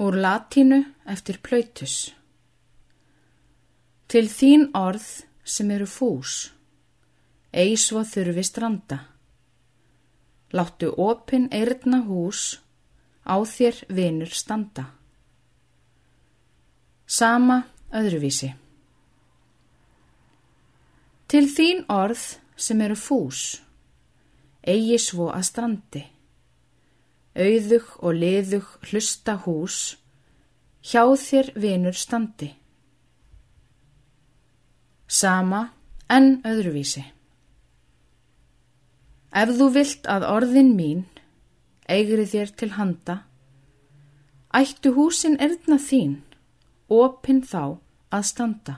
Úr latínu eftir plautus. Til þín orð sem eru fús, eigi svo þurfi stranda. Láttu opin eirna hús, á þér vinur standa. Sama öðruvísi. Til þín orð sem eru fús, eigi svo að strandi. Auðug og liðug hlusta hús, hjá þér vinur standi. Sama en öðruvísi. Ef þú vilt að orðin mín eigri þér til handa, ættu húsin erðna þín, opin þá að standa.